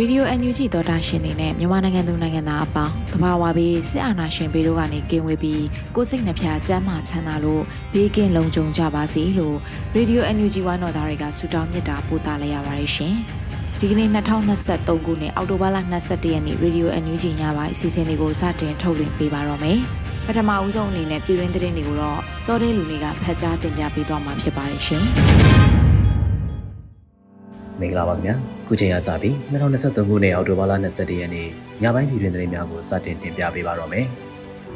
ရေဒီယို NUG သောတာရှင်နေနဲ့မြန်မာနိုင်ငံသူနိုင်ငံသားအပေါင်းတဘာဝပြီးစစ်အာဏာရှင်ပေတို့ကနေကင်းဝေးပြီးကိုစိတ်နှဖျားစမ်းမချမ်းသာလို့ဘေးကင်းလုံခြုံကြပါစေလို့ရေဒီယို NUG ဝိုင်းတော်သားတွေကဆုတောင်းမေတ္တာပို့သလိုက်ရပါတယ်ရှင်။ဒီကနေ့2023ခုနှစ်အောက်တိုဘာလ22ရက်နေ့ရေဒီယို NUG ညပိုင်းအစီအစဉ်လေးကိုစတင်ထုတ်လွှင့်ပေးပါတော့မယ်။ပထမဦးဆုံးအနေနဲ့ပြည်တွင်းသတင်းတွေကိုတော့စောတဲလူတွေကဖတ်ကြားတင်ပြပေးသွားမှာဖြစ်ပါတယ်ရှင်။ မင်္ဂလာပါခင်ဗျာခုချိန်ရစပြီး2023ခုနှစ်အောက်တိုဘာလ22ရက်နေ့ညပိုင်းပြည်တွင်သတင်းများကိုစတင်တင်ပြပေးပါတော့မယ်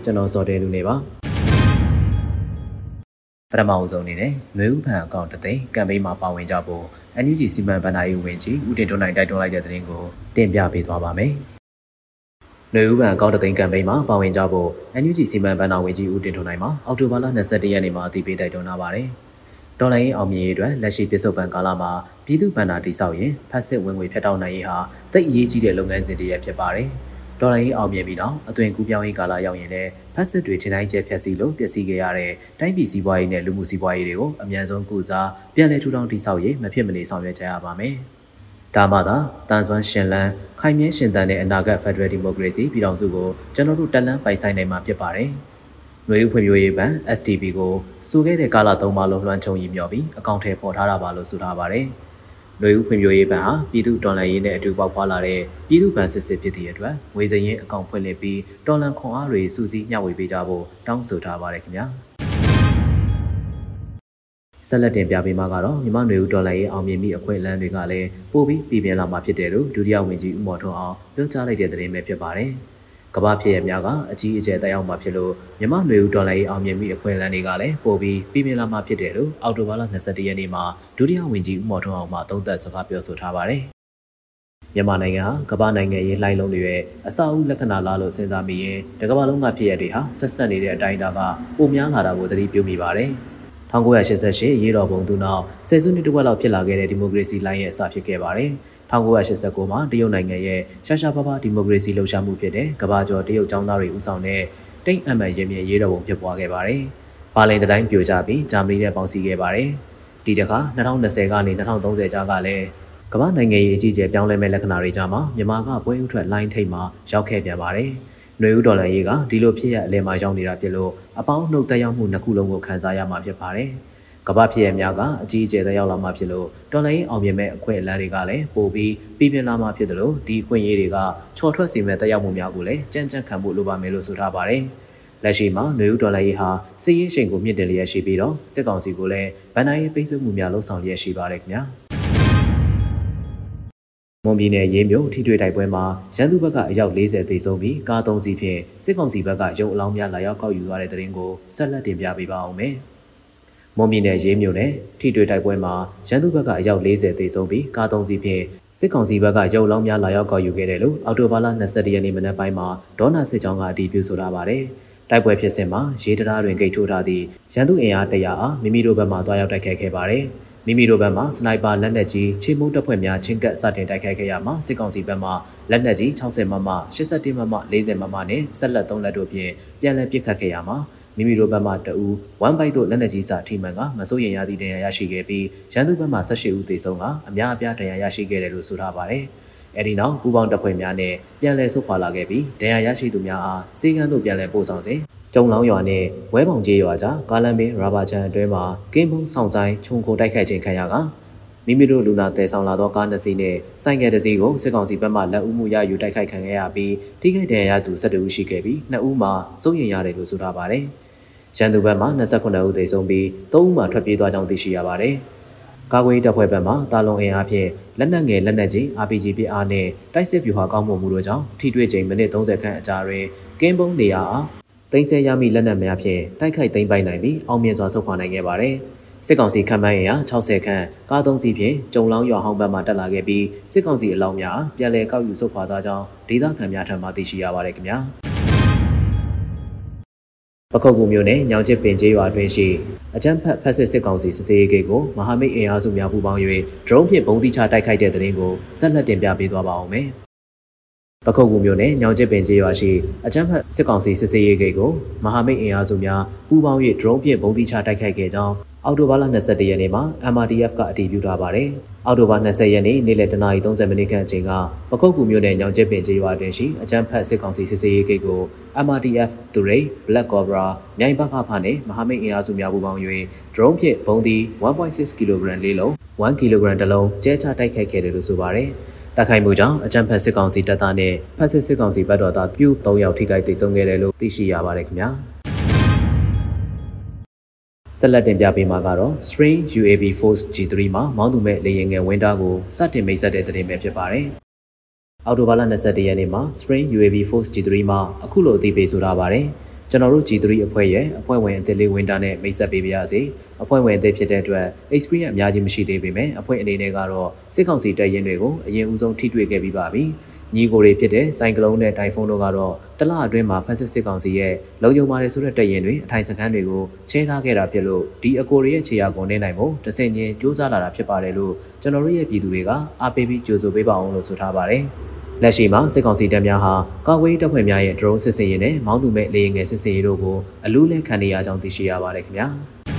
ကျွန်တော်စောတဲလူနေပါပထမအဆုံးအနေနဲ့ຫນွေဥဖန်အကောင့်တသိန်းကမ်ပိန်းမှာပါဝင်ကြဖို့ NUG စီမံဘဏ္ဍာရေးဝန်ကြီးဦးတင်ထွန်းနိုင်တိုက်တွန်းလိုက်တဲ့သတင်းကိုတင်ပြပေးသွားပါမယ်နွေဦးပံအကောင့်တသိန်းကမ်ပိန်းမှာပါဝင်ကြဖို့ NUG စီမံဘဏ္ဍာဝန်ကြီးဦးတင်ထွန်းနိုင်မှာအောက်တိုဘာလ22ရက်နေ့မှာအသိပေးတိုက်တွန်းလာပါတယ်။ ဒေါ်လာရင်းအောင်မြင်ရေးအတွက်လက်ရှိပြစ္ဆုတ်ပံကာလမှာပြည်သူ့ဗန္နာတိဆောက်ရင်ဖက်စစ်ဝင်ငွေဖြတ်တောက်နိုင်ရေးဟာတိတ်အရေးကြီးတဲ့လုပ်ငန်းစဉ်တစ်ရပ်ဖြစ်ပါတယ်။ဒေါ်လာရင်းအောင်မြင်ပြီးတော့အသွင်ကူးပြောင်းရေးကာလရောက်ရင်လည်းဖက်စစ်တွေထင်တိုင်းကျဲဖြတ်စီလို့ပျက်စီးခဲ့ရတဲ့တိုင်းပြည်စည်းပွားရေးနဲ့လူမှုစည်းပွားရေးတွေကိုအမြန်ဆုံးကုစားပြန်လည်ထူထောင်တိဆောက်ရေးမဖြစ်မနေဆောင်ရွက်ကြရပါမယ်။ဒါမှသာတန်ဆွမ်းရှင်လန်းခိုင်မြဲရှင်သန်တဲ့အနာဂတ် Federal Democracy ပြည်ထောင်စုကိုကျွန်တော်တို့တက်လန်းပိုင်ဆိုင်နိုင်မှာဖြစ်ပါတယ်။ ຫນွေဥဖွံ့ဖြိုးရေးဘဏ် STB ကိုစူခဲ့တဲ့ကာလ၃ပါလုံးလွှမ်းခြုံရည်မြော်ပြီးအကောင့်ထဲပေါ်ထားတာပါလို့ဆိုထားပါတယ်။ຫນွေဥဖွံ့ဖြိုးရေးဘဏ်ဟာပြည်သူတော်လှန်ရေးနဲ့အတူပေါက်ဖွာလာတဲ့ပြည်သူ့ဘဏ်စစ်စစ်ဖြစ်သည့်အတွက်ငွေစရင်းအကောင့်ဖွင့်လှစ်ပြီးတော်လှန်ခွန်အားတွေစုစည်းမျှဝေပေးကြဖို့တောင်းဆိုထားပါတယ်ခင်ဗျာ။ဆက်လက်တင်ပြပေးမှာကတော့မြမနွေဦးဒေါ်လာရေးအောင်မြင်မိအခွင့်အလမ်းတွေကလည်းပိုပြီးပြည်ပြင်းလာမှာဖြစ်တယ်လို့ဒုတိယဝန်ကြီးဦးမော်ထွန်းအောင်ပြောကြားလိုက်တဲ့သတင်းပဲဖြစ်ပါတယ်။ ကမ္ဘာဖြစ်ရများကအကြီးအကျယ်တက်ရောက်မှာဖြစ်လို့မြမနွေဦးဒေါ်လာရေးအောင်မြင်မှုအခွင့်အလမ်းတွေကလည်းပိုပြီးပြည်မြင်လာမှာဖြစ်တယ်လို့အော်တိုဘာလ22ရက်နေ့မှာဒုတိယဝန်ကြီးဦးမော်ထွန်းအောင်မှသုံးသပ်စကားပြောဆိုထားပါတယ်။မြန်မာနိုင်ငံဟာကမ္ဘာနိုင်ငံရေးလှိုင်းလုံးတွေရဲ့အစာအုပ်လက္ခဏာလားလို့စဉ်းစားမိရင်တကမ္ဘာလုံးကဖြစ်ရတဲ့ဟာဆက်ဆက်နေတဲ့အတိုင်းအတာကပိုများလာတာကိုသတိပြုမိပါတယ်။1988ရေတော်ပုံသူနောက်ဆယ်စုနှစ်တဝက်လောက်ဖြစ်လာခဲ့တဲ့ဒီမိုကရေစီလိုင်းရဲ့အစဖြစ်ခဲ့ပါတယ်။ 1989မှာတရုတ်နိုင်ငံရဲ့ရှာရှာပါပါဒီမိုကရေစီလှုပ်ရှားမှုဖြစ်တဲ့ကမ္ဘာကျော်တရုတ်ចောင်းသားတွေဦးဆောင်တဲ့တိတ်အမှန်ရင်မြင်ရေးတော်ပုံဖြစ်ပွားခဲ့ပါတယ်။ဘာလင်တိုင်းပြိုကျပြီးဂျာမနီနဲ့ပေါင်းစည်းခဲ့ပါတယ်။ဒီတခါ2020ကနေ2030ကြားကလည်းကမ္ဘာနိုင်ငံရေးအကြီးအကျယ်ပြောင်းလဲမဲ့လက္ခဏာတွေကြားမှာမြန်မာကပွဲဥထွက်လိုင်းထိပ်မှာရောက်ခဲ့ပြန်ပါတယ်။ຫນွေဦးဒေါ်လာရေးကဒီလိုဖြစ်ရအလဲမှာရောက်နေတာဖြစ်လို့အပေါင်းနှုတ်တက်ရောက်မှုနှစ်ခုလုံးကိုခံစားရမှာဖြစ်ပါတယ်။ ကမ္ဘာဖြစ်ရများကအကြီးအကျယ်သက်ရောက်လာမှဖြစ်လို့တော်လိုင်းအောင်မြင်မဲ့အခွင့်အလမ်းတွေကလည်းပိုပြီးပြည်ပြင်းလာမှဖြစ်တယ်လို့ဒီအခွင့်အရေးတွေကချော်ထွက်စေမဲ့သက်ရောက်မှုများကိုလည်းကြံ့ကြံ့ခံဖို့လိုပါမယ်လို့ဆိုထားပါတယ်။လက်ရှိမှာနွေဦးဒေါ်လာရေးဟာစစ်ရေးရှိန်ကိုမြင့်တင်လျက်ရှိပြီးတော့စစ်ကောင်စီကိုလည်းဗန်နာရေးပိတ်ဆို့မှုများလှုံ့ဆော်လျက်ရှိပါတယ်ခင်ဗျာ။မွန်ပြည်နယ်ရေးမြို့ထိတွေ့တိုက်ပွဲမှာရန်သူဘက်ကအယောက်40သေဆုံးပြီးကား၃စီးဖြင့်စစ်ကောင်စီဘက်ကရုံအလောင်းများလာရောက်ကောက်ယူသွားတဲ့တဲ့ရင်ကိုဆက်လက်တင်ပြပေးပါအောင်မယ်။ မွန်ပြည်နယ်ရေးမြို့နယ်ထိတွေ့တိုက်ပွဲမှာရန်သူဘက်ကအယောက်40သေဆုံးပြီးကား၃စီးဖြင့်စစ်ကောင်စီဘက်ကရုပ်လောင်းများလာရောက်ကောက်ယူခဲ့တယ်လို့အော်တိုဘာလ22ရက်နေ့မနက်ပိုင်းမှာဒေါနာစစ်ကြောင်းကအတည်ပြုဆိုထားပါတယ်။တိုက်ပွဲဖြစ်စဉ်မှာရေးတရားတွင်ဂိတ်ထိုးထားသည့်ရန်သူအင်အား100အားမိမိတို့ဘက်မှတွားရောက်တိုက်ခိုက်ခဲ့ပါတယ်။မိမိတို့ဘက်မှစနိုက်ပါလက်နက်ကြီးချေမှုတပ်ဖွဲ့များချင်းကပ်စတင်တိုက်ခိုက်ခဲ့ရမှာစစ်ကောင်စီဘက်မှလက်နက်ကြီး60မမ81မမ40မမနဲ့ဆက်လက်3လက်တို့ဖြင့်ပြန်လည်ပစ်ခတ်ခဲ့ရမှာ မိမိတို့ဘက်မှတအူဝမ်ဘိုက်တို့လက်နက်ကြီးစာထိမှန်ကမစိုးရင်ရသည့်ဒဏ်ရာရရှိခဲ့ပြီးရန်သူဘက်မှ18ဦးသေဆုံးကအများအပြားဒဏ်ရာရရှိခဲ့တယ်လို့ဆိုထားပါတယ်။အဲဒီနောက်ပူပေါင်းတပ်ဖွဲ့များနဲ့ပြန်လည်ဆုတ်ခွာလာခဲ့ပြီးဒဏ်ရာရရှိသူများအားစေကန်းတို့ပြန်လည်ပို့ဆောင်စဉ်ကျုံလောင်းရွာနဲ့ဝဲပေါင်ကျေးရွာကြားကားလမ်းဘေးရာဘာချန်အတွဲမှာကင်းဘုံဆောင်ဆိုင်ခြုံခိုတိုက်ခိုက်ခြင်းခံရကမိမိတို့လူနာတဲဆောင်လာသောကားနှစ်စီးနဲ့ဆိုင်ကယ်တစ်စီးကိုစစ်ကောင်စီဘက်မှလက်ဦးမှုရယူတိုက်ခိုက်ခံခဲ့ရပြီးထိခိုက်ဒဏ်ရာရသူ12ဦးရှိခဲ့ပြီး2ဦးမှာစိုးရိမ်ရတယ်လို့ဆိုထားပါတယ်။ ရန်သူဘက်မှ29ဦးသေဆုံးပြီး3ဦးမှာထွက်ပြေးသွားကြောင်းသိရှိရပါတယ်။ကာကွယ်တပ်ဖွဲ့ဘက်မှတာလုံအင်အားဖြင့်လက်နက်ငယ်လက်နက်ကြီး RPG ပစ်အားနဲ့တိုက်စစ်ဗျူဟာကောင်းမှုမှုတို့ကြောင့်ထိတွေ့ချိန်မိနစ်30ခန့်အကြာတွင်ကင်းဘုံနေရာအားတင်ဆက်ရမိလက်နက်များဖြင့်တိုက်ခိုက်သိမ်းပိုက်နိုင်ပြီးအောင်မြင်စွာဆုတ်ခွာနိုင်ခဲ့ပါတယ်။စစ်ကောင်စီခန့်မှန်းရ60ခန့်ကားသုံးစီးဖြင့်ကြုံလောင်းရွာဟောင်းဘက်မှတက်လာခဲ့ပြီးစစ်ကောင်စီအလောင်းများပြန်လည်ကောက်ယူဆုတ်ခွာသွားကြောင်းဒေသခံများထံမှသိရှိရပါတယ်ခင်ဗျာ ပခုတ်ကူမျိုးနဲ့ညောင်ချစ်ပင်ကျေးရွာတွင်ရှိအကြမ်းဖက်ဖက်စစ်စစ်ကောင်စီစစ်စေးရေးဂိတ်ကိုမဟာမိတ်အင်အားစုများပူးပေါင်း၍ဒရုန်းဖြင့်ပုံတိချတိုက်ခိုက်တဲ့တဲ့ရင်ကိုဆက်လက်တင်ပြပေးသွားပါအောင်မယ်ပခုတ်ကူမျိုးနဲ့ညောင်ကျစ်ပင်ကျေးရွာရှိအကြမ်းဖက်စစ်ကောင်စီစစ်စေးရေးဂိတ်ကိုမဟာမိတ်အင်အားစုများပူးပေါင်း၍ဒရုန်းဖြင့်ပုံတိချတိုက်ခိုက်ခဲ့ကြောင်းအော်တိုဘာလ22ရက်နေ့မှာ MRDF ကအတည်ပြုထားပါတယ်။ အော်တိုဘာ20ရက်နေ့နေ့လယ်10:30မိနစ်ခန့်အချိန်ကပကုတ်ကူမြို့နယ်ညောင်ကျစ်ပင်ကျေးရွာတွင်ရှိအကြမ်းဖက်စစ်ကောင်စီစစ်စေးရေးဂိတ်ကို MRDF သူရိ Black Cobra မြိုင်ဘခဖာနဲ့မဟာမိတ်အင်အားစုများပူးပေါင်း၍ drone ဖြင့်ဘုံသီး1.6 kg လေးလုံး1 kg တစ်လုံးကျဲချတိုက်ခိုက်ခဲ့တယ်လို့ဆိုပါတယ်။တိုက်ခိုက်မှုကြောင့်အကြမ်းဖက်စစ်ကောင်စီတပ်သားနဲ့ဖက်စစ်စစ်ကောင်စီဘက်တော်သားပြု3ယောက်ထိခိုက်ဒေဆုံးခဲ့တယ်လို့သိရှိရပါတယ်ခင်ဗျာ။ ဆက်လက်တင်ပြပေးမှာကတော့ String UAV Force G3 မှာမောင်းသူမဲ့လေယာဉ်ငယ်ဝင်းတာကိုစတင်မိတ်ဆက်တဲ့တဲ့တင်ပဲဖြစ်ပါတယ်။အော်တိုဘာလ22ရက်နေ့မှာ Spring UAV Force G3 မှာအခုလိုအသိပေးဆိုထားပါတယ်။ကျွန်တော်တို့ G3 အဖွဲ့ရဲ့အဖွဲ့ဝင်အသစ်လေးဝင်းတာနဲ့မိတ်ဆက်ပေးပါရစေ။အဖွဲ့ဝင်အသစ်ဖြစ်တဲ့အတွက် experience အများကြီးမရှိသေးပေမဲ့အဖွဲ့အနေနဲ့ကတော့စစ်ကောင်စီတပ်ရင်းတွေကိုအရင်ဦးဆုံးထိတွေ့ခဲ့ပြီးပါပြီ။ ညီကိုတွေဖြစ်တဲ့စိုင်ကလုံးနဲ့တိုင်ဖုန်းတို့ကတော့တလအတွင်းမှာဖက်စစ်စစ်ကောင်စီရဲ့လုံခြုံပါတယ်ဆိုတဲ့တပ်ရင်တွေအထိုင်စခန်းတွေကိုချဲထားခဲ့တာဖြစ်လို့ဒီအကိုတွေရဲ့ခြေရာကုန်နေနိုင်ဖို့တဆင်ချင်းစူးစမ်းလာတာဖြစ်ပါတယ်လို့ကျွန်တော်တို့ရဲ့ပြည်သူတွေကအားပေးပြီးကြိုဆိုပေးပါအောင်လို့ဆိုထားပါတယ်။လက်ရှိမှာစစ်ကောင်စီတပ်များဟာကာကွယ်တပ်ဖွဲ့များရဲ့ drone စစ်စင်ရေးနဲ့မောင်းသူမဲ့လေယာဉ်ငယ်စစ်စင်ရေးတို့ကိုအလူးလဲခံနေရကြောင်းသိရှိရပါတယ်ခင်ဗျာ။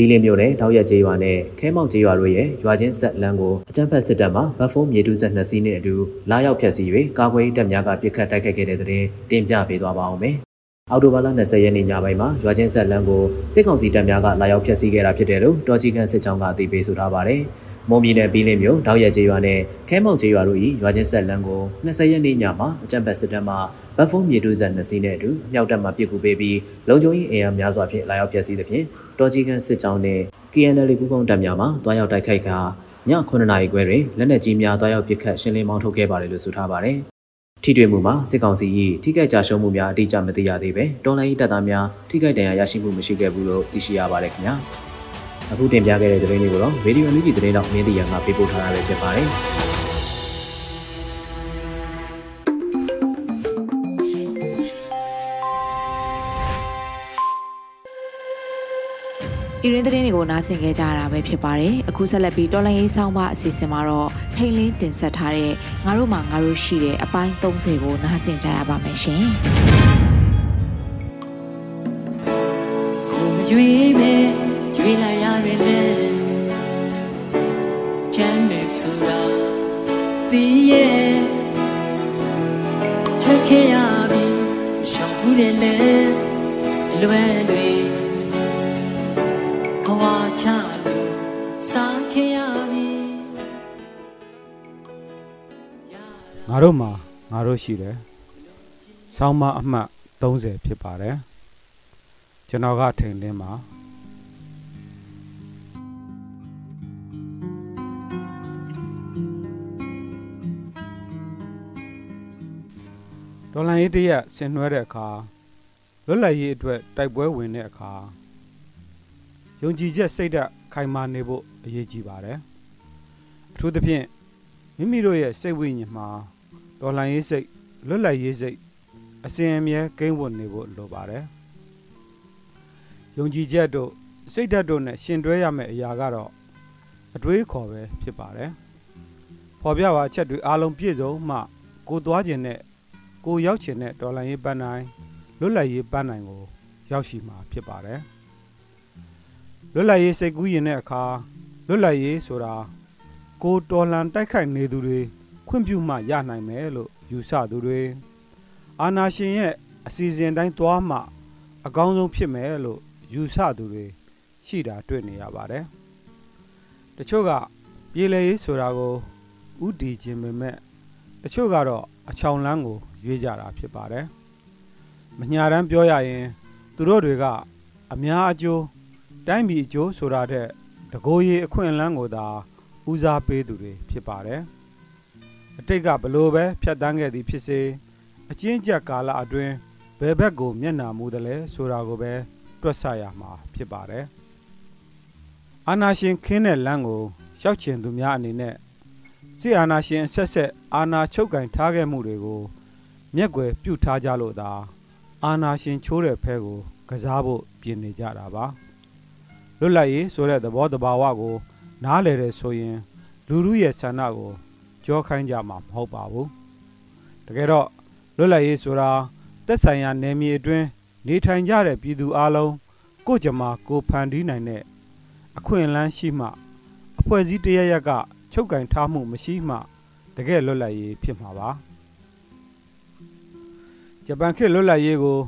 ဘီလင်းမြို့နယ်တောက်ရက်ကျေးရွာနဲ့ခဲမောက်ကျေးရွာတို့ရဲ့ရွာချင်းဆက်လမ်းကိုအကြမ်းဖက်စစ်တပ်မှဗတ်ဖုံးမြေတူးဆက်နှစ်စီးနဲ့အတူလာရောက်ဖျက်ဆီး၍ကာကွယ်တပ်များကပစ်ခတ်တိုက်ခိုက်ခဲ့တဲ့တဲ့တင်ပြပေးသွားပါအောင်မယ်။အော်တိုဘာလ20ရက်နေ့ညပိုင်းမှာရွာချင်းဆက်လမ်းကိုစစ်ကောင်စီတပ်များကလာရောက်ဖျက်ဆီးခဲ့တာဖြစ်တယ်လို့တော်ကြီးကန်စစ်ကြောင်းကအသိပေးဆိုထားပါတယ်။မုံပြည်နယ်ဘီလင်းမြို့တောက်ရက်ကျေးရွာနဲ့ခဲမောက်ကျေးရွာတို့၏ရွာချင်းဆက်လမ်းကို20ရက်နေ့ညမှာအကြမ်းဖက်စစ်တပ်မှ ဗတ်ဖုံးမြေတူးဆက်နှစ်စီးနဲ့အတူအမြောက်တပ်မှပစ်ကူပေးပြီးလုံခြုံရေးအင်အားများစွာဖြင့်လာရောက်ဖျက်ဆီးသဖြင့်တော်ကြီးကန်စစ်ကြောင်းနဲ့ KNL ပူးပေါင်းတပ်များမှတွားရောက်တိုက်ခိုက်ခါည9နာရီခွဲတွင်လက်နက်ကြီးများတွားရောက်ပစ်ခတ်ရှင်းလင်းမောင်းထုတ်ခဲ့ပါတယ်လို့ဆိုထားပါတယ်။ထိတွေ့မှုမှာစစ်ကောင်စီ၏ထိခိုက်ကြရှုံးမှုများအတိအကျမသိရသေးပဲတော်လိုင်းတပ်သားများထိခိုက်ဒဏ်ရာရရှိမှုမရှိခဲ့ဘူးလို့သိရှိရပါတယ်ခင်ဗျာ။အခုတင်ပြခဲ့တဲ့သတင်းလေးကိုတော့ Radio NUG သတင်းတော့မင်းတရားငါပေးပို့ထားတာပဲဖြစ်ပါတယ်။ ပြည်ရင်းသတင်းတွေကိုနားဆင်ခဲ့ကြရတာပဲဖြစ်ပါတယ်အခုဆက်လက်ပြီးတော်လိုင်းရေးဆောင်ပါအစီအစဉ်မှာတော့ထိန်လင်းတင်ဆက်ထားတဲ့ငါတို့မှာငါတို့ရှိတဲ့အပိုင်း30ကိုနားဆင်ကြရပါမယ်ရှင်ကိုမရွေးမဲရွေးလိုက်ရပဲလေချမ်းမဲဆိုတာပြီးရဲ့ထွက်ခဲ့ရပြီရှောင်ဘူးတယ်လေလွယ်လွယ်ငါ တို့မှာငါတို့ရှိတယ်ဆောင်းမအမှတ်30ဖြစ်ပါတယ်ကျွန်တော်ကထိန်လင်းမှာဒေါ်လာရေးတရက်ဆင်နွှဲတဲ့အခါလွတ်လပ်ရေးအတွက်တိုက်ပွဲဝင်တဲ့အခါယုံကြည်ချက်စိတ်ဓာတ်ခိုင်မာနေဖို့အရေးကြီးပါတယ်အထူးသဖြင့်မိမိတို့ရဲ့စိတ်ဝိညာဉ်မှာ တော်လှန်ရေးစိတ်လွတ်လပ်ရေးစိတ်အစဉ်အမြဲကိန်းဝတ်နေဖို့လိုပါတယ်ယုံကြည်ချက်တို့စိတ်ဓာတ်တို့နဲ့ရှင်တွဲရမယ့်အရာကတော့အတွေးခေါ်ပဲဖြစ်ပါတယ်ပေါ်ပြပါအချက်တွေအားလုံးပြည့်စုံမှကိုသွားခြင်းနဲ့ကိုရောက်ခြင်းနဲ့ဒေါ်လာရေးပန်းနိုင်လွတ်လပ်ရေးပန်းနိုင်ကို ရောက်ရှိမှာဖြစ်ပါတယ်လွတ်လပ်ရေးစိတ်ကူးရင်တဲ့အခါလွတ်လပ်ရေးဆိုတာကိုတော်လှန်တိုက်ခိုက်နေသူတွေ ခွင့်ပြုမှရနိုင်မယ်လို့ယူဆသူတွေအာနာရှင်ရဲ့အစီအစဉ်တိုင်းသွားမှအကောင်းဆုံးဖြစ်မယ်လို့ယူဆသူတွေရှိတာတွေ့နေရပါတယ်။တချို့ကပြည်လဲရေးဆိုတာကိုဥတီခြင်းပေမဲ့တချို့ကတော့အချောင်လန်းကိုရွေးကြတာဖြစ်ပါတယ်။မညာတမ်းပြောရရင် သူတို့တွေကအများအကျိုးတိုင်းပြည်အကျိုးဆိုတာတဲ့တကိုးရီအခွင့်အလန်းကိုသာဦးစားပေးသူတွေဖြစ်ပါတယ်။ အတိတ်ကဘလို့ပဲဖြတ်တန်းခဲ့သည်ဖြစ်စေအချင်းကြက်ကာလအတွင်းဘယ်ဘက်ကိုမျက်နှာမူတယ်လဲဆိုတာကိုပဲတွက်ဆရမှာဖြစ်ပါတယ်။အာနာရှင်ခင်းတဲ့လမ်းကိုရှောက်ချင်သူများအနေနဲ့စစ်အာဏာရှင်ဆက်ဆက်အာဏာချုပ်ကင်ထားခဲ့မှုတွေကိုမျက်ွယ်ပြုတ်ထားကြလို့သာအာဏာရှင်ချိုးတဲ့ဖဲကိုကစားဖို့ပြင်နေကြတာပါလွတ်လပ်ရေးဆိုတဲ့သဘောတဘာဝကို နားလည်တယ်ဆိုရင် လူလူရဲ့ဆန္ဒကို ကြောခိုင်းကြမှာမဟုတ်ပါဘူးတကယ်တော့လွတ်လပ်ရေးဆိုတာတက်ဆိုင်ရာနယ်မြေအတွင်းနေထိုင်ကြတဲ့ပြည်သူအလုံးကိုကြမှာကိုဖန်တီးနိုင်တဲ့အခွင့်အလမ်းရှိမှ အဖွဲ့အစည်းတရရက်ကချုပ်ကင်ထားမှုမရှိမှတကယ်လွတ်လပ်ရေးဖြစ်မှာပါဂျပန်ခေတ်လွတ်လပ်ရေးကို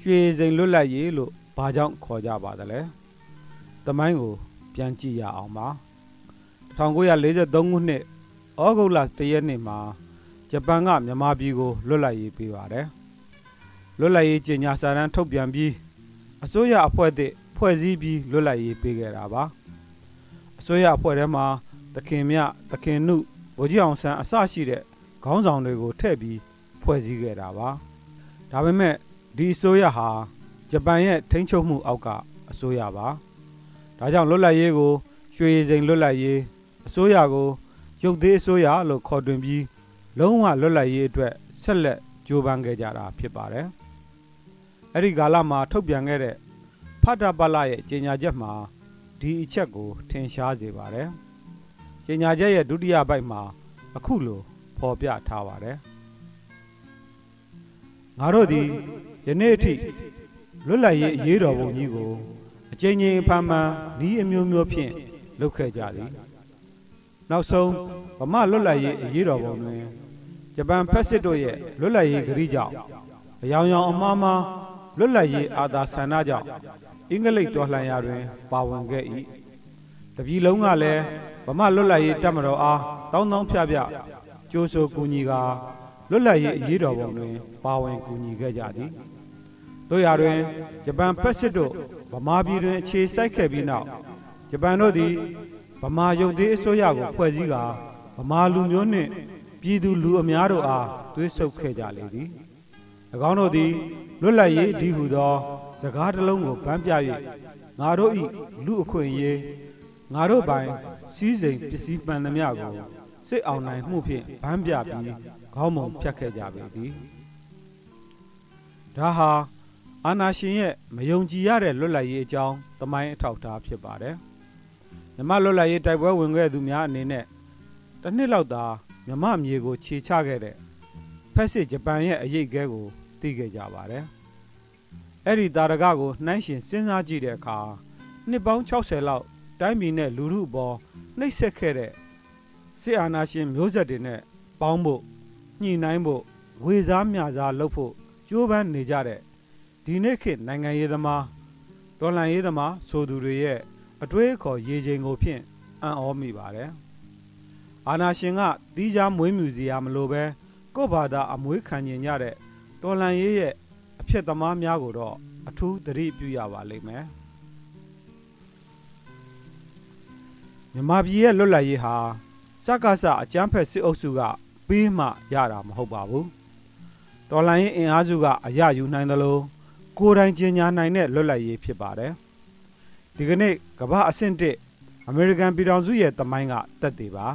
ရွှေစိန်လွတ်လပ်ရေးလို့ဘာကြောင့်ခေါ်ကြပါသလဲတမိုင်းကို ပြန်ကြည့်ရအောင်ပါ1943ခုနှစ် ဩဂုတ်လ1ရက်နေ့မှာဂျပန်ကမြန်မာပြည်ကိုလွတ်လပ်ရေးပေးပါတယ်လွတ်လပ်ရေးကြေညာစာတမ်းထုတ်ပြန်ပြီးအစိုးရအဖွဲ့သစ်ဖွဲ့စည်းပြီးလွတ်လပ်ရေးပေးခဲ့တာပါအစိုးရအဖွဲ့ထဲမှာသခင်မြသခင်နုဗိုလ်ကြီးအောင်ဆန်းအစရှိတဲ့ခေါင်းဆောင်တွေကိုထည့်ပြီးဖွဲ့စည်းခဲ့တာပါဒါပေမဲ့ဒီအစိုးရဟာဂျပန်ရဲ့ထိန်းချုပ်မှုအောက်ကအစိုးရပါဒါကြောင့်လွတ်လပ်ရေးကိုရွှေရည်စိန်လွတ်လပ်ရေးအစိုးရကို ရုပ်သေးအစိုးရလို့ခေါ်တွင်ပြီးလုံးဝလွတ်လပ်ရေးအတွက်ဆက်လက်ကြိုးပမ်းခဲ့ကြတာဖြစ်ပါတယ်အဲ့ဒီကာလမှာထုတ်ပြန်ခဲ့တဲ့ဖတ်တာပလရဲ့ကြေညာချက်မှာဒီအချက်ကိုထင်ရှားစေပါတယ်။ကြေညာချက်ရဲ့ဒုတိယပိုက်မှာအခုလိုဖော်ပြထားပါတယ်။ငါတို့သည်ယနေ့အထိလွတ်လပ်ရေးအရေးတော်ပုံကြီးကိုအကြိမ်ကြိမ်ဖန်မှန်ဤအမျိုးမျိုးဖြင့်လုပ်ခဲ့ကြသည်။ နောက်ဆုံးဗမာလွတ်လပ်ရေးအရေးတော်ပုံတွင်ဂျပန်ဖက်စစ်တို့ရဲ့လွတ်လပ်ရေးဂရီးကြောင့်အယောင်ယောင်အမှားမှားလွတ်လပ်ရေးအာသာဆန္ဒကြောင့်အင်္ဂလိပ်တော်လှန်ရာတွင် ပါဝင်ခဲ့၏တပြည်လုံးကလည်းဗမာလွတ်လပ်ရေးတပ်မတော်အားတောင်းတောင်းဖြဖြကြိုးဆိုကူညီကာလွတ်လပ်ရေးအရေးတော်ပုံတွင် ပါဝင်ကူညီခဲ့ကြသည်တို့ရာတွင်ဂျပန်ဖက်စစ်တို့ဗမာပြည်တွင်အခြေစိုက်ခဲ့ပြီးနောက်ဂျပန်တို့သည် ဗမာရုပ်သေးအစိုးရကိုဖွဲ့စည်းကာဗမာလူမျိုးနှင့်ပြည်သူလူအများတို့အားသွေးဆုပ်ခဲ့ကြလေသည်၎င်းတို့သည်လွတ်လပ်ရေးဒီဟုသော စကားတစ်လုံးကိုဗန်းပြ၍ငါတို့ဤလူအခွင့်အရေးငါတို့ပိုင်စီးစိမ်ပစ္စည်းပန်သမျှကိုစစ်အောင်နိုင်မှုဖြင့်ဗန်းပြပြီးခေါင်းမုံဖြတ်ခဲ့ကြပေသည်ဒါဟာအာနာရှင်ရဲ့မယုံကြည်ရတဲ့လွတ်လပ်ရေးအကြောင်းသမိုင်းအထောက်အထားဖြစ်ပါတယ် မြမလွတ်လပ်ရေးတိုက်ပွဲဝင်ခဲ့သူများအနေနဲ့တစ်နှစ်လောက်သာမြမမြေကိုခြေချခဲ့တဲ့ဖက်စစ်ဂျပန်ရဲ့အရေးခဲကိုသိခဲ့ကြပါတယ်အဲ့ဒီတာရကကိုနှိုင်းရှင်စဉ်းစားကြည့်တဲ့အခါနှစ်ပေါင်း60လောက်တိုင်းပြည်နဲ့လူထုအပေါ်နှိပ်စက်ခဲ့တဲ့စစ်အာဏာရှင်မျိုးဆက်တွေနဲ့ပေါင်းဖို့ညှိနှိုင်းဖို့ဝေစားမျှစားလုပ်ဖို့ကြိုးပမ်းနေကြတဲ့ဒီနေ့ခေတ်နိုင်ငံရေးသမားဒေါ်လန်ရေးသမားဆိုသူတွေရဲ့ အတွေးအခေါ်ရေချိန်ကိုဖြင့်အံ့ဩမိပါတယ်အာနာရှင်ကတီးခြားမွေးမြူစီရမလို့ပဲကို့ဘာသာအမွေးခံကျင်ကြတဲ့တော်လန်ရေးရဲ့အဖြစ်သမားများကိုတော့အထူးသတိပြုရပါလိမ့်မယ်မြမပြည်ရဲ့လွတ်လပ်ရေးဟာစကားစအကြမ်းဖက်စစ်အုပ်စုကပေးမှရတာမဟုတ်ပါဘူးတော်လန်ရေးအင်အားစုကအရယူနိုင်သလိုကိုယ်တိုင်ကျင်ညာနိုင်တဲ့လွတ်လပ်ရေးဖြစ်ပါတယ် ဒီကနေ့ကမ္ဘာအဆင့်တစ်အမေရိကန်ပြည်ထောင်စုရဲ့တမိုင်းကတက်သေးပါ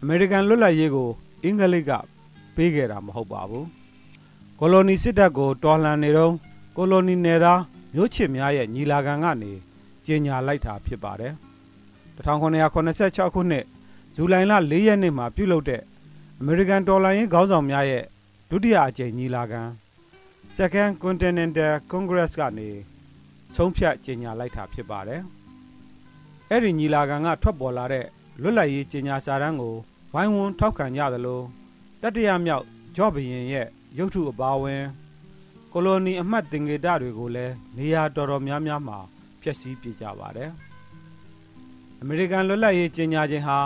အမေရိကန်လွတ်လပ်ရေးကိုအင်္ဂလိပ်ကပေးခဲ့တာမဟုတ်ပါဘူးကိုလိုနီစစ်တပ်ကိုတော်လှန်နေတော့ကိုလိုနီနယ်သားမျိုးချစ်များရဲ့ညီလာခံကနေကြေညာလိုက်တာဖြစ်ပါတယ်1986ခုနှစ်ဇူလိုင်လ4ရက်နေ့မှာပြုလုပ်တဲ့အမေရိကန်တော်လှန်ရေးခေါင်းဆောင်များရဲ့ဒုတိယအကြိမ်ညီလာခံ Second Continental Congress ကနေ ဆုံးဖြတ်ကြေညာလိုက်တာဖြစ်ပါတယ်အဲ့ဒီညီလာခံကထွက်ပေါ်လာတဲ့လွတ်လပ်ရေးကြေညာစာတမ်းကိုဝိုင်းဝန်းထောက်ခံကြသလိုတတိယမြောက်ဂျော့ဘီယင်ရဲ့ရုပ်ထုအပါဝင်ကိုလိုနီအမှတ်တင်ကေတတွေကိုလည်းနေရာတော်တော်များများမှာဖျက်ဆီးပြကြပါတယ်အမေရိကန်လွတ်လပ်ရေးကြေညာခြင်းဟာ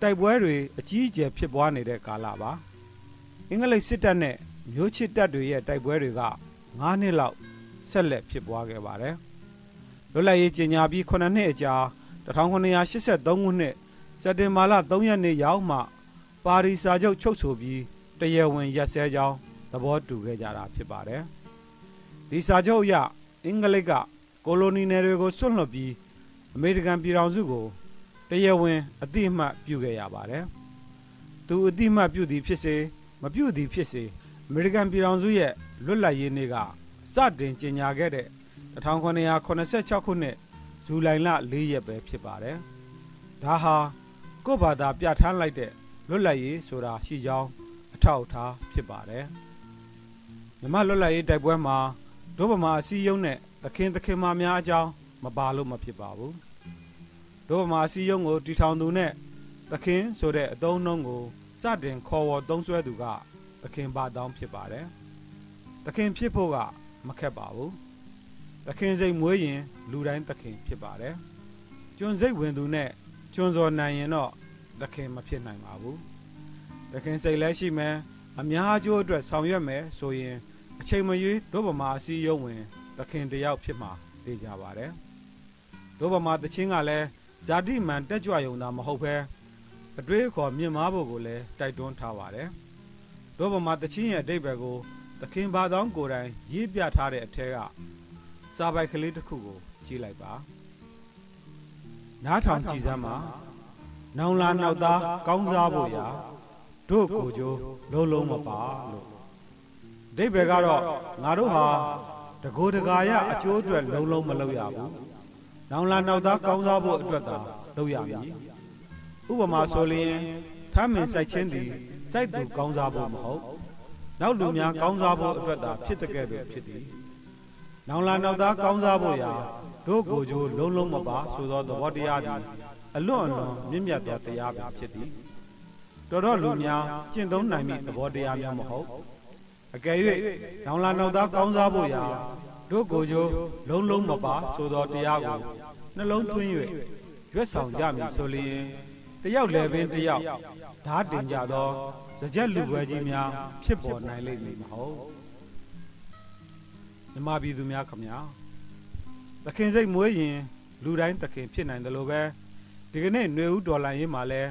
တိုက်ပွဲတွေအကြီးအကျယ်ဖြစ်ပွားနေတဲ့ကာလပါအင်္ဂလိပ်စစ်တပ်နဲ့မျိုးချစ်တပ်တွေရဲ့တိုက်ပွဲတွေက9နှစ်လောက် ဆက်လက်ဖြစ်ပွားခဲ့ပါတယ်လွတ်လပ်ရေးကြေညာပြီး9နှစ်အကြာ1983ခုနှစ်စက်တင်ဘာလ3ရက်နေ့ရောက်မှပါရီစာချုပ်ချုပ်ဆိုပြီးတရားဝင်ရက်စဲကြောင်းသဘောတူခဲ့ကြတာဖြစ်ပါတယ်ဒီစာချုပ်အရအင်္ဂလိပ်ကကိုလိုနီနယ်တွေကိုစွန့်လွတ်ပြီးအမေရိကန်ပြည်ထောင်စုကိုတရားဝင်အတိအမှတ်ပြုခဲ့ရပါတယ်။သူအတိအမှတ်ပြုသည်ဖြစ်စေမပြုသည်ဖြစ်စေအမေရိကန်ပြည်ထောင်စုရဲ့လွတ်လပ်ရေးနေ့က စတင်ကြေညာခဲ့တဲ့1986ခုနှစ်ဇူလိုင်လ4ရက်ပဲဖြစ်ပါတယ်။ဒါဟာကိုယ့်ဘာသာပြဋ္ဌာန်းလိုက်တဲ့လွတ်လပ်ရေးဆိုတာရှိကြောင်းအထောက်အထားဖြစ်ပါတယ်။မြမလွတ်လပ်ရေးတိုက်ပွဲမှာဒုဗမာအစည်းအရုံးနဲ့သခင်သခင်မများအကြောင်းမပါလို့မဖြစ်ပါဘူးဒုဗမာအစည်းအရုံးကိုတီထောင်သူနဲ့သခင်ဆိုတဲ့အသုံးနှုန်းကိုစတင်ခေါ်ဝေါ်သုံးစွဲသူကသခင်ပါတောင်းဖြစ်ပါတယ်သခင်ဖြစ်ဖို့က မခက်ပါဘူးသခင်စိတ်မွေးရင်လူတိုင်းသခင်ဖြစ်ပါတယ်ကျွန်းစိတ်ဝင်သူနဲ့ကျွန်းစော်နိုင်ရင်တော့သခင်မဖြစ်နိုင်ပါဘူးသခင်စိတ်လည်းရှိမယ်အများအကျိုးအတွက်ဆောင်ရွက်မယ်ဆိုရင်အချိန်မရွေးဒုဗမာအစည်းအရုံးဝင်သခင်တယောက်ဖြစ်မှာသိကြပါတယ်ဒုဗမာတချင်းကလည်းဇာတိမှန်တက်ကြွယုံတာမဟုတ်ဘဲအတွေးအခေါ်မြင့်မားဖို့ကိုလည်းတိုက်တွန်းထားပါတယ်ဒုဗမာတချင်းရဲ့အတိတ်ဘယ်ကိုသ ခင်ဘာသောကိုယ်တိုင်ရေးပြထားတဲ့အထက်ကစာပိုက်ကလေးတစ်ခုကိုကြည့်လိုက်ပါနားထောင်ကြည့်စမ်းပါနောင်လာနောက်သားကောင်းစားဖို့ရာတို့ကိုကြိုးလုံးလုံးမပါလို့ဒိဗေကတော့ငါတို့ဟာတကိုးတကာရအကျိုးအတွက်လုံးလုံးမလုပ်ရဘူး။နောင်လာနောက်သားကောင်းစားဖို့အတွက်သာလုပ်ရမည်။ဥပမာဆိုလျင်ထမ်းမင်စိုက်ခြင်းသည်စိုက်သူကောင်းစားဖို့မဟုတ်။ နောက်လူများကောင်းစားဖို့အတွက်သာဖြစ်တဲ့ကဲ့သို့ဖြစ်သည်။နောင်လာနောက်သားကောင်းစားဖို့ရာတို့ကိုယ်ကျိုးလုံးလုံးမပါဆိုသောသဘောတရားသည်အလွန်အလွန်မြင့်မြတ်သောတရားပဲဖြစ်သည်။တော်တော်လူများကျင့်သုံးနိုင်မည့်သဘောတရားများမဟုတ်။အကယ်၍နောင်လာနောက်သားကောင်းစားဖို့ရာတို့ကိုယ်ကျိုးလုံးလုံးမပါဆိုသောတရားကိုနှလုံးသွင်း၍ရွတ်ဆောင်ကြမည်ဆိုလျင်တယောက်လည်းပင်တယောက်ဓာတင်ကြသော စကြက်လူပွဲကြီးများဖြစ်ပေါ်နိုင်လိမ့်မည်မဟုတ်မြမပြည်သူများခမညာသခင်စိတ်မွေးရင်လူတိုင်းသခင်ဖြစ်နိုင်တယ်လို့ပဲဒီကနေ့ຫນွေဦးဒေါ်လာရင်းမှာလဲ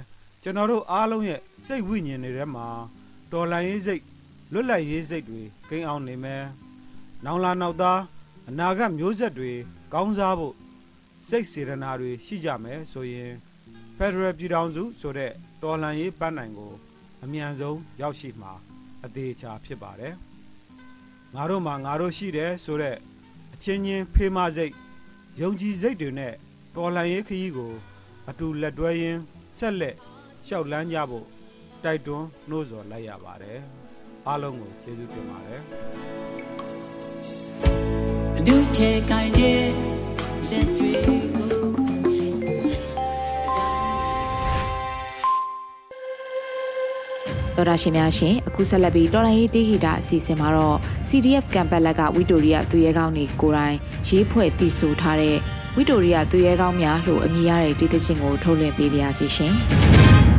ကျွန်တော်တို့အားလုံးရဲ့စိတ်ဝိညာဉ်တွေထဲမှာဒေါ်လာရင်းစိတ်လွတ်လပ်ရေးစိတ်တွေကိန်းအောင်နေမယ်။နောင်လာနောက်သားအနာဂတ်မျိုးဆက်တွေကောင်းစားဖို့စိတ်စေတနာတွေရှိကြမယ်ဆိုရင် Federal ပြည်ထောင်စုဆိုတဲ့တော်လှန်ရေးပန်းနိုင်ကို အမြန်ဆုံးရောက်ရှိမှာအသေးချာဖြစ်ပါတယ်။ငါတို့မှာငါတို့ရှိတယ်ဆိုတဲ့အချင်းချင်းဖေးမစိတ်ယုံကြည်စိတ်တွေနဲ့တော်လှန်ရေးခရီးကို အတူလက်တွဲရင်းဆက်လက်ရှောက်လန်းကြဖို့တိုက်တွန်းနှိုးဆော်လိုက်ရပါတယ်။အားလုံးကိုကျေးဇူးတင်ပါတယ်အနုထေကိုင်းတဲ့လက်တွေ ကိုတော်ရရှိများရှင်အခုဆက်လက်ပြီးတော်လိုင်းရေးတေးဂီတာအစီအစဉ်မှာတော့ CDF ကမ်ပတ်လက်ကဝီတိုရီယာသူရဲကောင်းတွေကိုယ်တိုင်ရေးဖွဲ့တည်ဆိုထားတဲ့ဝီတိုရီယာသူရဲကောင်းများလို့အမည်ရတဲ့တေးသချင်းကိုထုတ်လွှင့်ပေးပါရစေရှင်။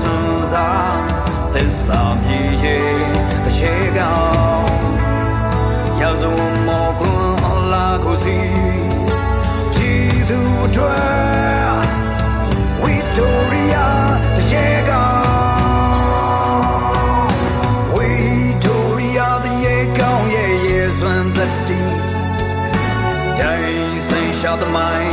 စွန်းစားသစ္စာမြည်ရဲ့တစ်ချေကောင်ရောက်စုံမောကွန်အလာကိုစီကြည်သူအထွတ်ဝီတိုရီယာတစ်ချေကောင်ဝီတိုရီယာတစ်ချေကောင်ရဲ့ရဲစွမ်းသတ္တိဒိုင်ဆိုင်ရှာသမိုင်း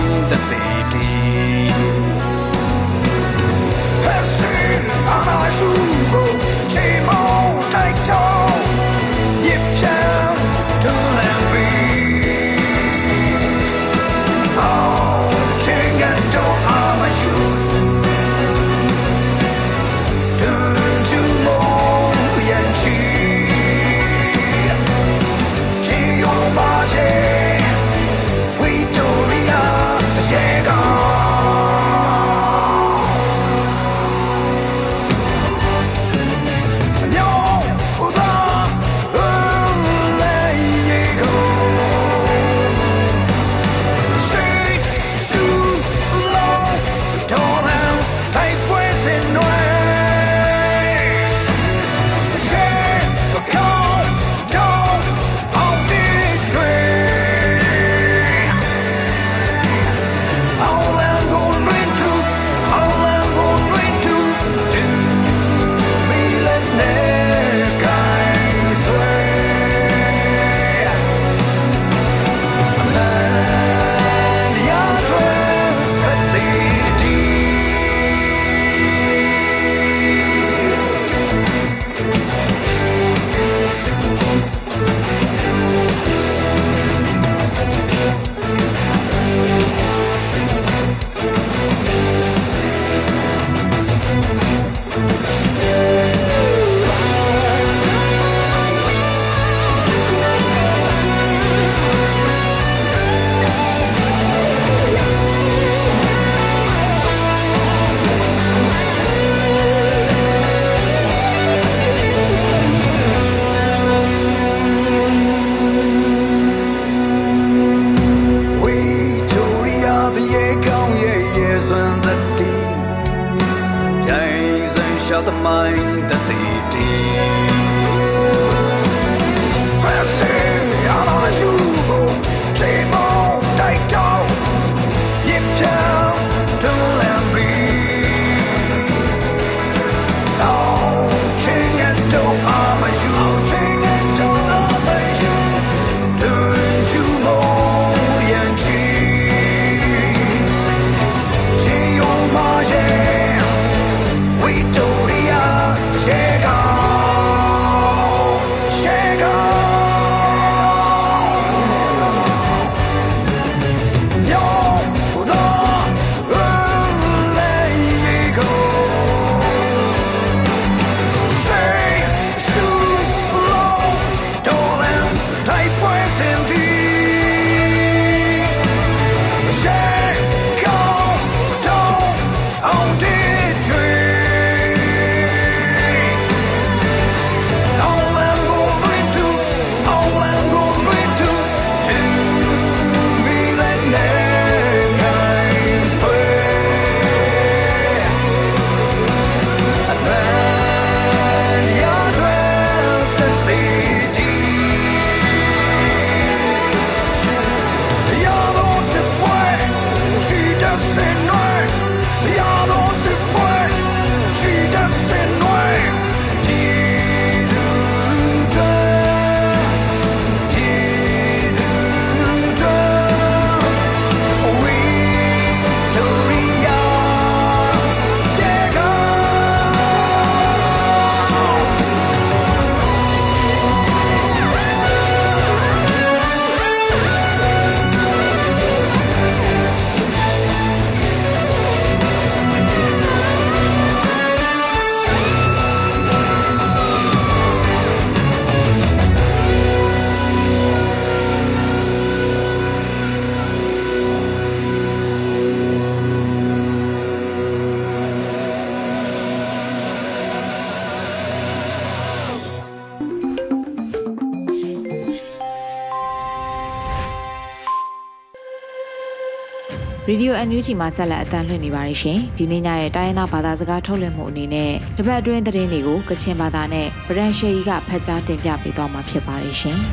Radio NUG မှာဆက်လက်အသံလွှင့်နေပါတယ်ရှင်။ဒီနေ့ညရဲ့တိုင်းရင်းသားဘာသာစကားထုတ်လွှင့်မှုအနေနဲ့တပတ်အတွင်းသတင်းတွေကိုကချင်ဘာသာနဲ့ဗရန်ရှယ်ကြီးကဖတ်ကြားတင်ပြပေးသွားမှာဖြစ်ပါတယ်ရှင်။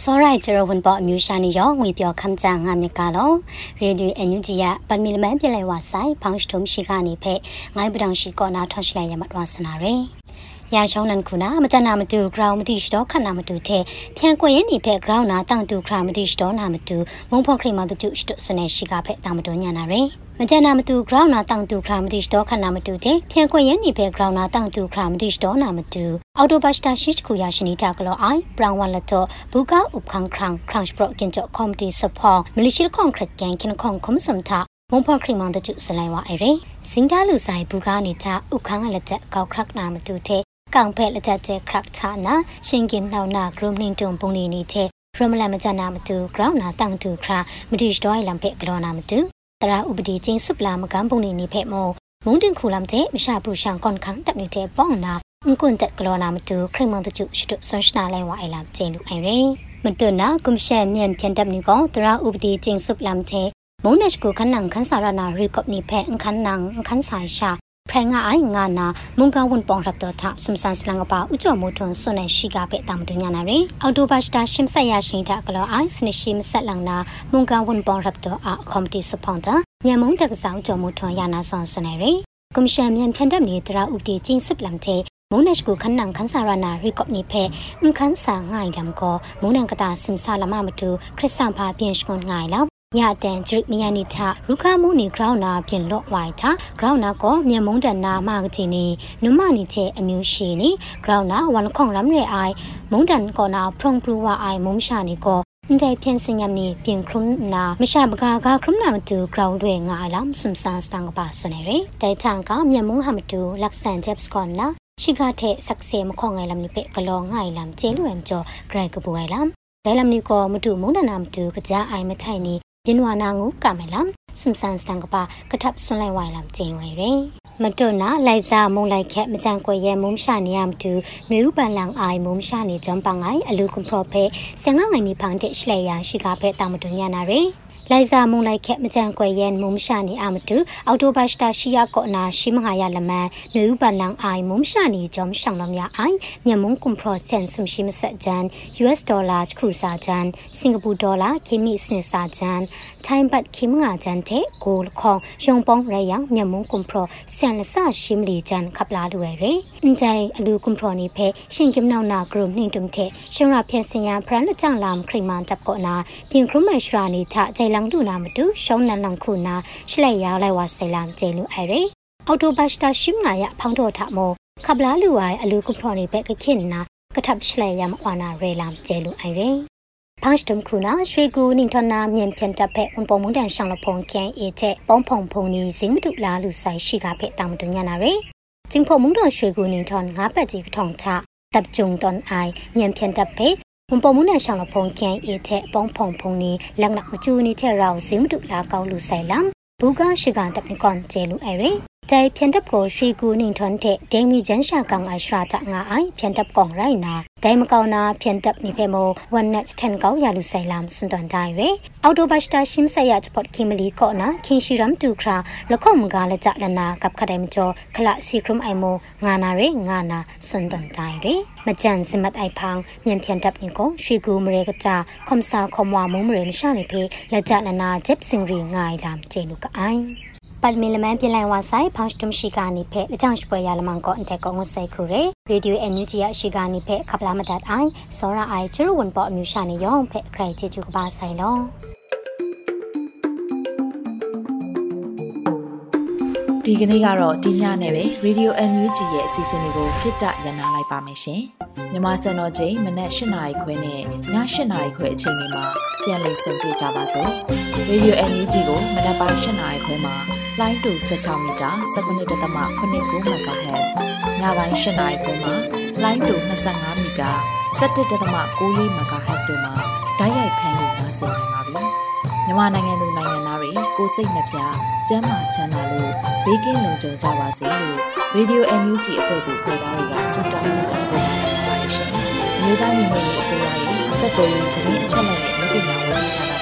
စောရိုက်ကျရဝန်ပေါ်အမျိုးရှာနေရောငွေပြောခမ်းချငါမြကလောရေဒီယိုအန်ယူဂျီယပတ်မီလမန်ပြလဲဝဆိုင်ဖောင်းစတုံရှိကနေဖက်ငိုင်းပဒေါင်ရှိကောနာထော့ရှိလိုက်ရမတ်ဝါစနာရယ် ရာရှောင်းနန်ခုနာမတနာမတူ ground မတိစတော့ခနာမတူတဲ့ဖြန်ကွယ်ရဲ့နေဖက် ground နာတန်တူခရာမတိစတော့နာမတူမုံဖော့ခရီမတတူစတစနေရှိကဖက်တာမတော်ညာနာရယ်မကြနာမတူ ground နာတန်တူခရာမတိစတော့ခနာမတူတဲ့ဖြန်ကွယ်ရဲ့နေဖက် ground နာတန်တူခရာမတိစတော့နာမတူအော်တိုဘတ်စတာရှိချခုရရှိနေတာကလောအိုင်ဘရောင်ဝမ်လတော့ဘူကာဥပခန်းခရန်ခရန့်စပရကင်ချောကော်မတီဆဖောမလေးရှိကွန်ခရစ်ကန်ကင်ခွန်ကွန်စမ်တာမွန်ဖော်ခရီမန်တကျစလိုင်ဝအိုင်ရစင်ကားလူဆိုင်ဘူကာနေချဥခန်းကလက်ချက်ကောက်ခရက်နာမတူတဲ့ ကောင်ဖက်လက်ချက်ချက်ခရက်ချာနာရှင်ကင်နှောင်းနာဂရုမနင်းတုံပုံနေနေတဲ့ရမလမကြနာမတူဂရောင်းနာတန်တူခရာမတိစတော့လမ်ဖက်ဂလောနာမတူတရာဥပဒေချင်းစုပလာမကန်းပုံနေနေဖက်မောမုန်တင်ခူလမ်တဲ့မရှာဘူးရှန်ကွန်ခန်းတပ်နေတဲ့ပေါင်နာအင်ကွန်တက်ကလောနာမတူခရမန်တကျရှိတုဆွန်ရှနာလိုင်းဝအိုင်လာကျင်းလူအိုင်ရမတွနာကွန်ရှန်မြန်ပြန်တပ်နေကောတရာဥပဒေချင်းစုပလမ်တဲ့မုန်နက်ကိုခနန်ခန်းစာရနာရီကော့နိဖဲအခန်းနန်အခန်းဆိုင်ရှာ ဖရငါအိုင်ငါနာမုန်ကဝန်ပောင်ရပ်တော်ထစမ်ဆန်စလန်ကပါဥကြောမိုထွန်းစွန်နဲ့ရှိကပဲတမ်တူညာနာရီအော်တိုဘတ်တာရှ im ဆက်ရရှိတာကလောအိုင်စနရှိမဆက်လန်နာမုန်ကဝန်ပောင်ရပ်တော်အကော်မတီစပွန်တာညမုန်တက်ကစားကြောမိုထွန်းရနာဆွန်စွန်နေရီကွန်ရှင်မြန်ဖြန်တပ်နေတရာဥတီချင်းစစ်လမ်တဲ့မုန်နက်ကိုခန်းနန်ခန်းစာရနာရီကော့နိဖဲအခန်းစာငိုင်လမ်ကိုမုန်နန်ကတာစင်ဆာလမမတူခရစ်စန်ဖာပြင်ရှ်ကွန်ငိုင်လောက် ညတန်ဂျရစ်မီယနီတာရုခမူနီဂရောင်းနာပြင်လော့ဝိုင်တာဂရောင်းနာကိုမြန်မုံတန်နာမာကကြီးနီနုမနီချေအမျိုးရှိနီဂရောင်းနာဝန်ခေါင်လမ်ရဲအိုင်မုံတန်ကောနာဖရုံပရူဝအိုင်မုံရှာနီကိုအန်တိုင်ပြန်စင်ညမ်နီပြင်ခရုနာမရှာပကာကခရုနာမတူဂရောင်းတွေငါလမ်ဆွမ်ဆန်စတန်ကပါဆွနေရတိုင်ထန်ကမြန်မုံဟမတူလက်ဆန်ဂျက်စကွန်လာရှိကတဲ့ဆက်ဆေမခေါငိုင်လမ်နိပေကလောငိုင်လမ်ကျဲလူအမ်ကျော်ဂရိုက်ကပူဝိုင်လမ်ဒဲလမ်နီကိုမတူမုံဒနာမတူကြအိုင်မထိုင်နီ ပြင်းဝနာငုကမယ်လမ်စွမ်ဆန်စတန်ကပါကထပ်ဆွန်လိုက်ဝိုင်လမ်ကျင်းဝဲရယ်မတွနာလိုက်စားမုံလိုက်ခက်မကြံကွယ်ရဲ့မုံရှာနေရမတူမြူပန်လန်အိုင်မုံရှာနေကြံပန်ငိုင်အလူကွန်ပရော့ဖဲဆန်ငငိုင်နီဖန်တဲ့ရှလေယာရှိကဖဲတာမတွညာနာရယ် လိုက်စာမုံလိုက်ခက်မကြံကွယ်ရဲ့မုံရှာနေအမတူအော်တိုဘတ်စတာရှိရကောနာရှိမဟာရလမန်နူပလန်အိုင်မုံရှာနေကြုံရှောင်းလမြအိုင်မြန်မုံကွန်ပရော့ဆန်ဆုံရှိမဆက်ဂျန် US ဒေါ်လာခုစာဂျန်စင်ကာပူဒေါ်လာခိမိစနစာဂျန်ထိုင်းဘတ်ခိမငါဂျန်တဲ့ကိုလခေါယုံပေါင်းရယံမြန်မုံကွန်ပရော့ဆန်လဆရှိမလီဂျန်ခပ်လာလူရယ်အန်တိုင်အလူကွန်ပရော့နေဖဲရှင်ကင်နောက်နာဂရုနှင်းတုံတဲ့ရှုံရဖြက်စင်ရဖရန်လကြလမ်ခရိမန်တပ်ကောနာပြင်ခရုမရှရာနေထဂျိုင်လန်ဒူနာမတူရှောင်းနန်လန်ခုနာရှလိုက်ရလိုက်ဝါဆေလမ်ကျေလူအဲ့ရအော်တိုဘတ်စတာရှိငါရဖောင်းတော်ထမောခပ်လာလူအိုင်အလူကွန်ပရော့နေဖဲကခင်နာကထပ်ရှလိုက်ရမဝါနာရေလမ်ကျေလူအဲ့ရဖန်းစတုံခုနာရွှေကူနင်ထနာမြန်ပြန်တပ်ဖက်ဝန်ပုံမုန်တန်ရှောင်းလဖုံကန်အေချက်ပေါင်းဖုံဖုံနီဇင်းမတူလာလူဆိုင်ရှိကဖက်တာမတူညာနာရယ်ကျင်းဖို့မုန်တော်ရွှေကူနင်ထန်ငါးပတ်ကြီးထောင်ချတပ်ကြုံတန်အိုင်မြန်ပြန်တပ်ဖက် ဝန်ပုံမုန်တန်ရှောင်းလဖုံကန်အေချက်ပေါင်းဖုံဖုံနီလက်နမကျူနီချက်ရောင်ဇင်းမတူလာကောက်လူဆိုင်လမ်ဘူကာရှိကန်တပ်နီကွန်ကျဲလူအဲရ ယ်တိုင်ဖြန်တပ်ကိုရွှေကူနင်ထွန်းတဲ့ဒိမီဂျန်ရှာကောင်အရှရာတငါအိုင်ဖြန်တပ်ကောင်ရိုင်နာဒိုင်မကောင်နာဖြန်တပ်နိဖေမိုဝန်နက်10ကောရလူဆိုင်လမ်စွန်တန်တိုင်ရဲအော်တိုဘတ်တာရှင်းဆက်ရချပတ်ခိမလီကောနာခင်ရှိရမ်တူခရာလခုံမကလကြလနာကပ်ခဒိုင်ကျော်ခလစီခရုံအိုင်မိုငါနာရဲငါနာစွန်တန်တိုင်ရဲမကြန်စမတ်အိုင်ဖန်းမြန်ဖြန်တပ်နိကိုရွှေကူမရေကကြခွန်စာခွန်ဝါမုံမရေမရှာနေဖေလကြလနာဂျက်စင်ရီငိုင်လမ်ကျေနုကအိုင် ပတ်မီလမန်ပြလိုင်ဝါဆိုင်ဖောင်းစတမ်ရှိကနေဖဲအကြောင်းရှပွဲရလမန်ကောအန်တက်ကောငဆိုင်ခုရဲရေဒီယိုအန်ယူဂျီရရှိကနေဖဲခပလာမဒတ်အိုင်စောရအိုင်ချူဝန်ပေါ်အမျိုးရှာနေရောဖဲအခရိုင်ချေချူကပါဆိုင်လောဒီကနေ့ကတော့ဒီညနဲ့ပဲ Radio NUG ရဲ့အစီအစဉ်လေးကိုခਿੱတရနာလိုက်ပါမယ်ရှင်။မြမစံတော်ချိန်မနက်၈နာရီခွဲနဲ့ည၈နာရီခွဲအချိန်တွေမှာပြန်လည်ဆုံတွေ့ကြပါစို့။ Radio NUG ကိုမနက်ပိုင်း၈နာရီခွဲမှာ လိုင်းတူ16မီတာ19.8 MHz ညပိုင်း၈နာရီခွဲမှာလိုင်းတူ25မီတာ17.6 MHz တို့မှာဓာတ်ရိုက်ဖမ်းလို့နိုင်စေနိုင်ပါပြီ။မြန်မာနိုင်ငံသူနိုင်ငံသားတွေကိုစိတ်နှပြကျန်းမာချမ်းသာလို့ဘေးကင်းလုံခြုံကြပါစေလို့ Radio NUG အဖွဲ့သူဖွဲ့သားတွေကဆုတောင်းမြတ်တာပို့နေပါတယ်ရှင်။မြေသားညီမတွေအစိုးရရဲ့စက်တော်ရင်သတင်းအချက်အလက်တွေပညာဝန်ကြီးဌာနက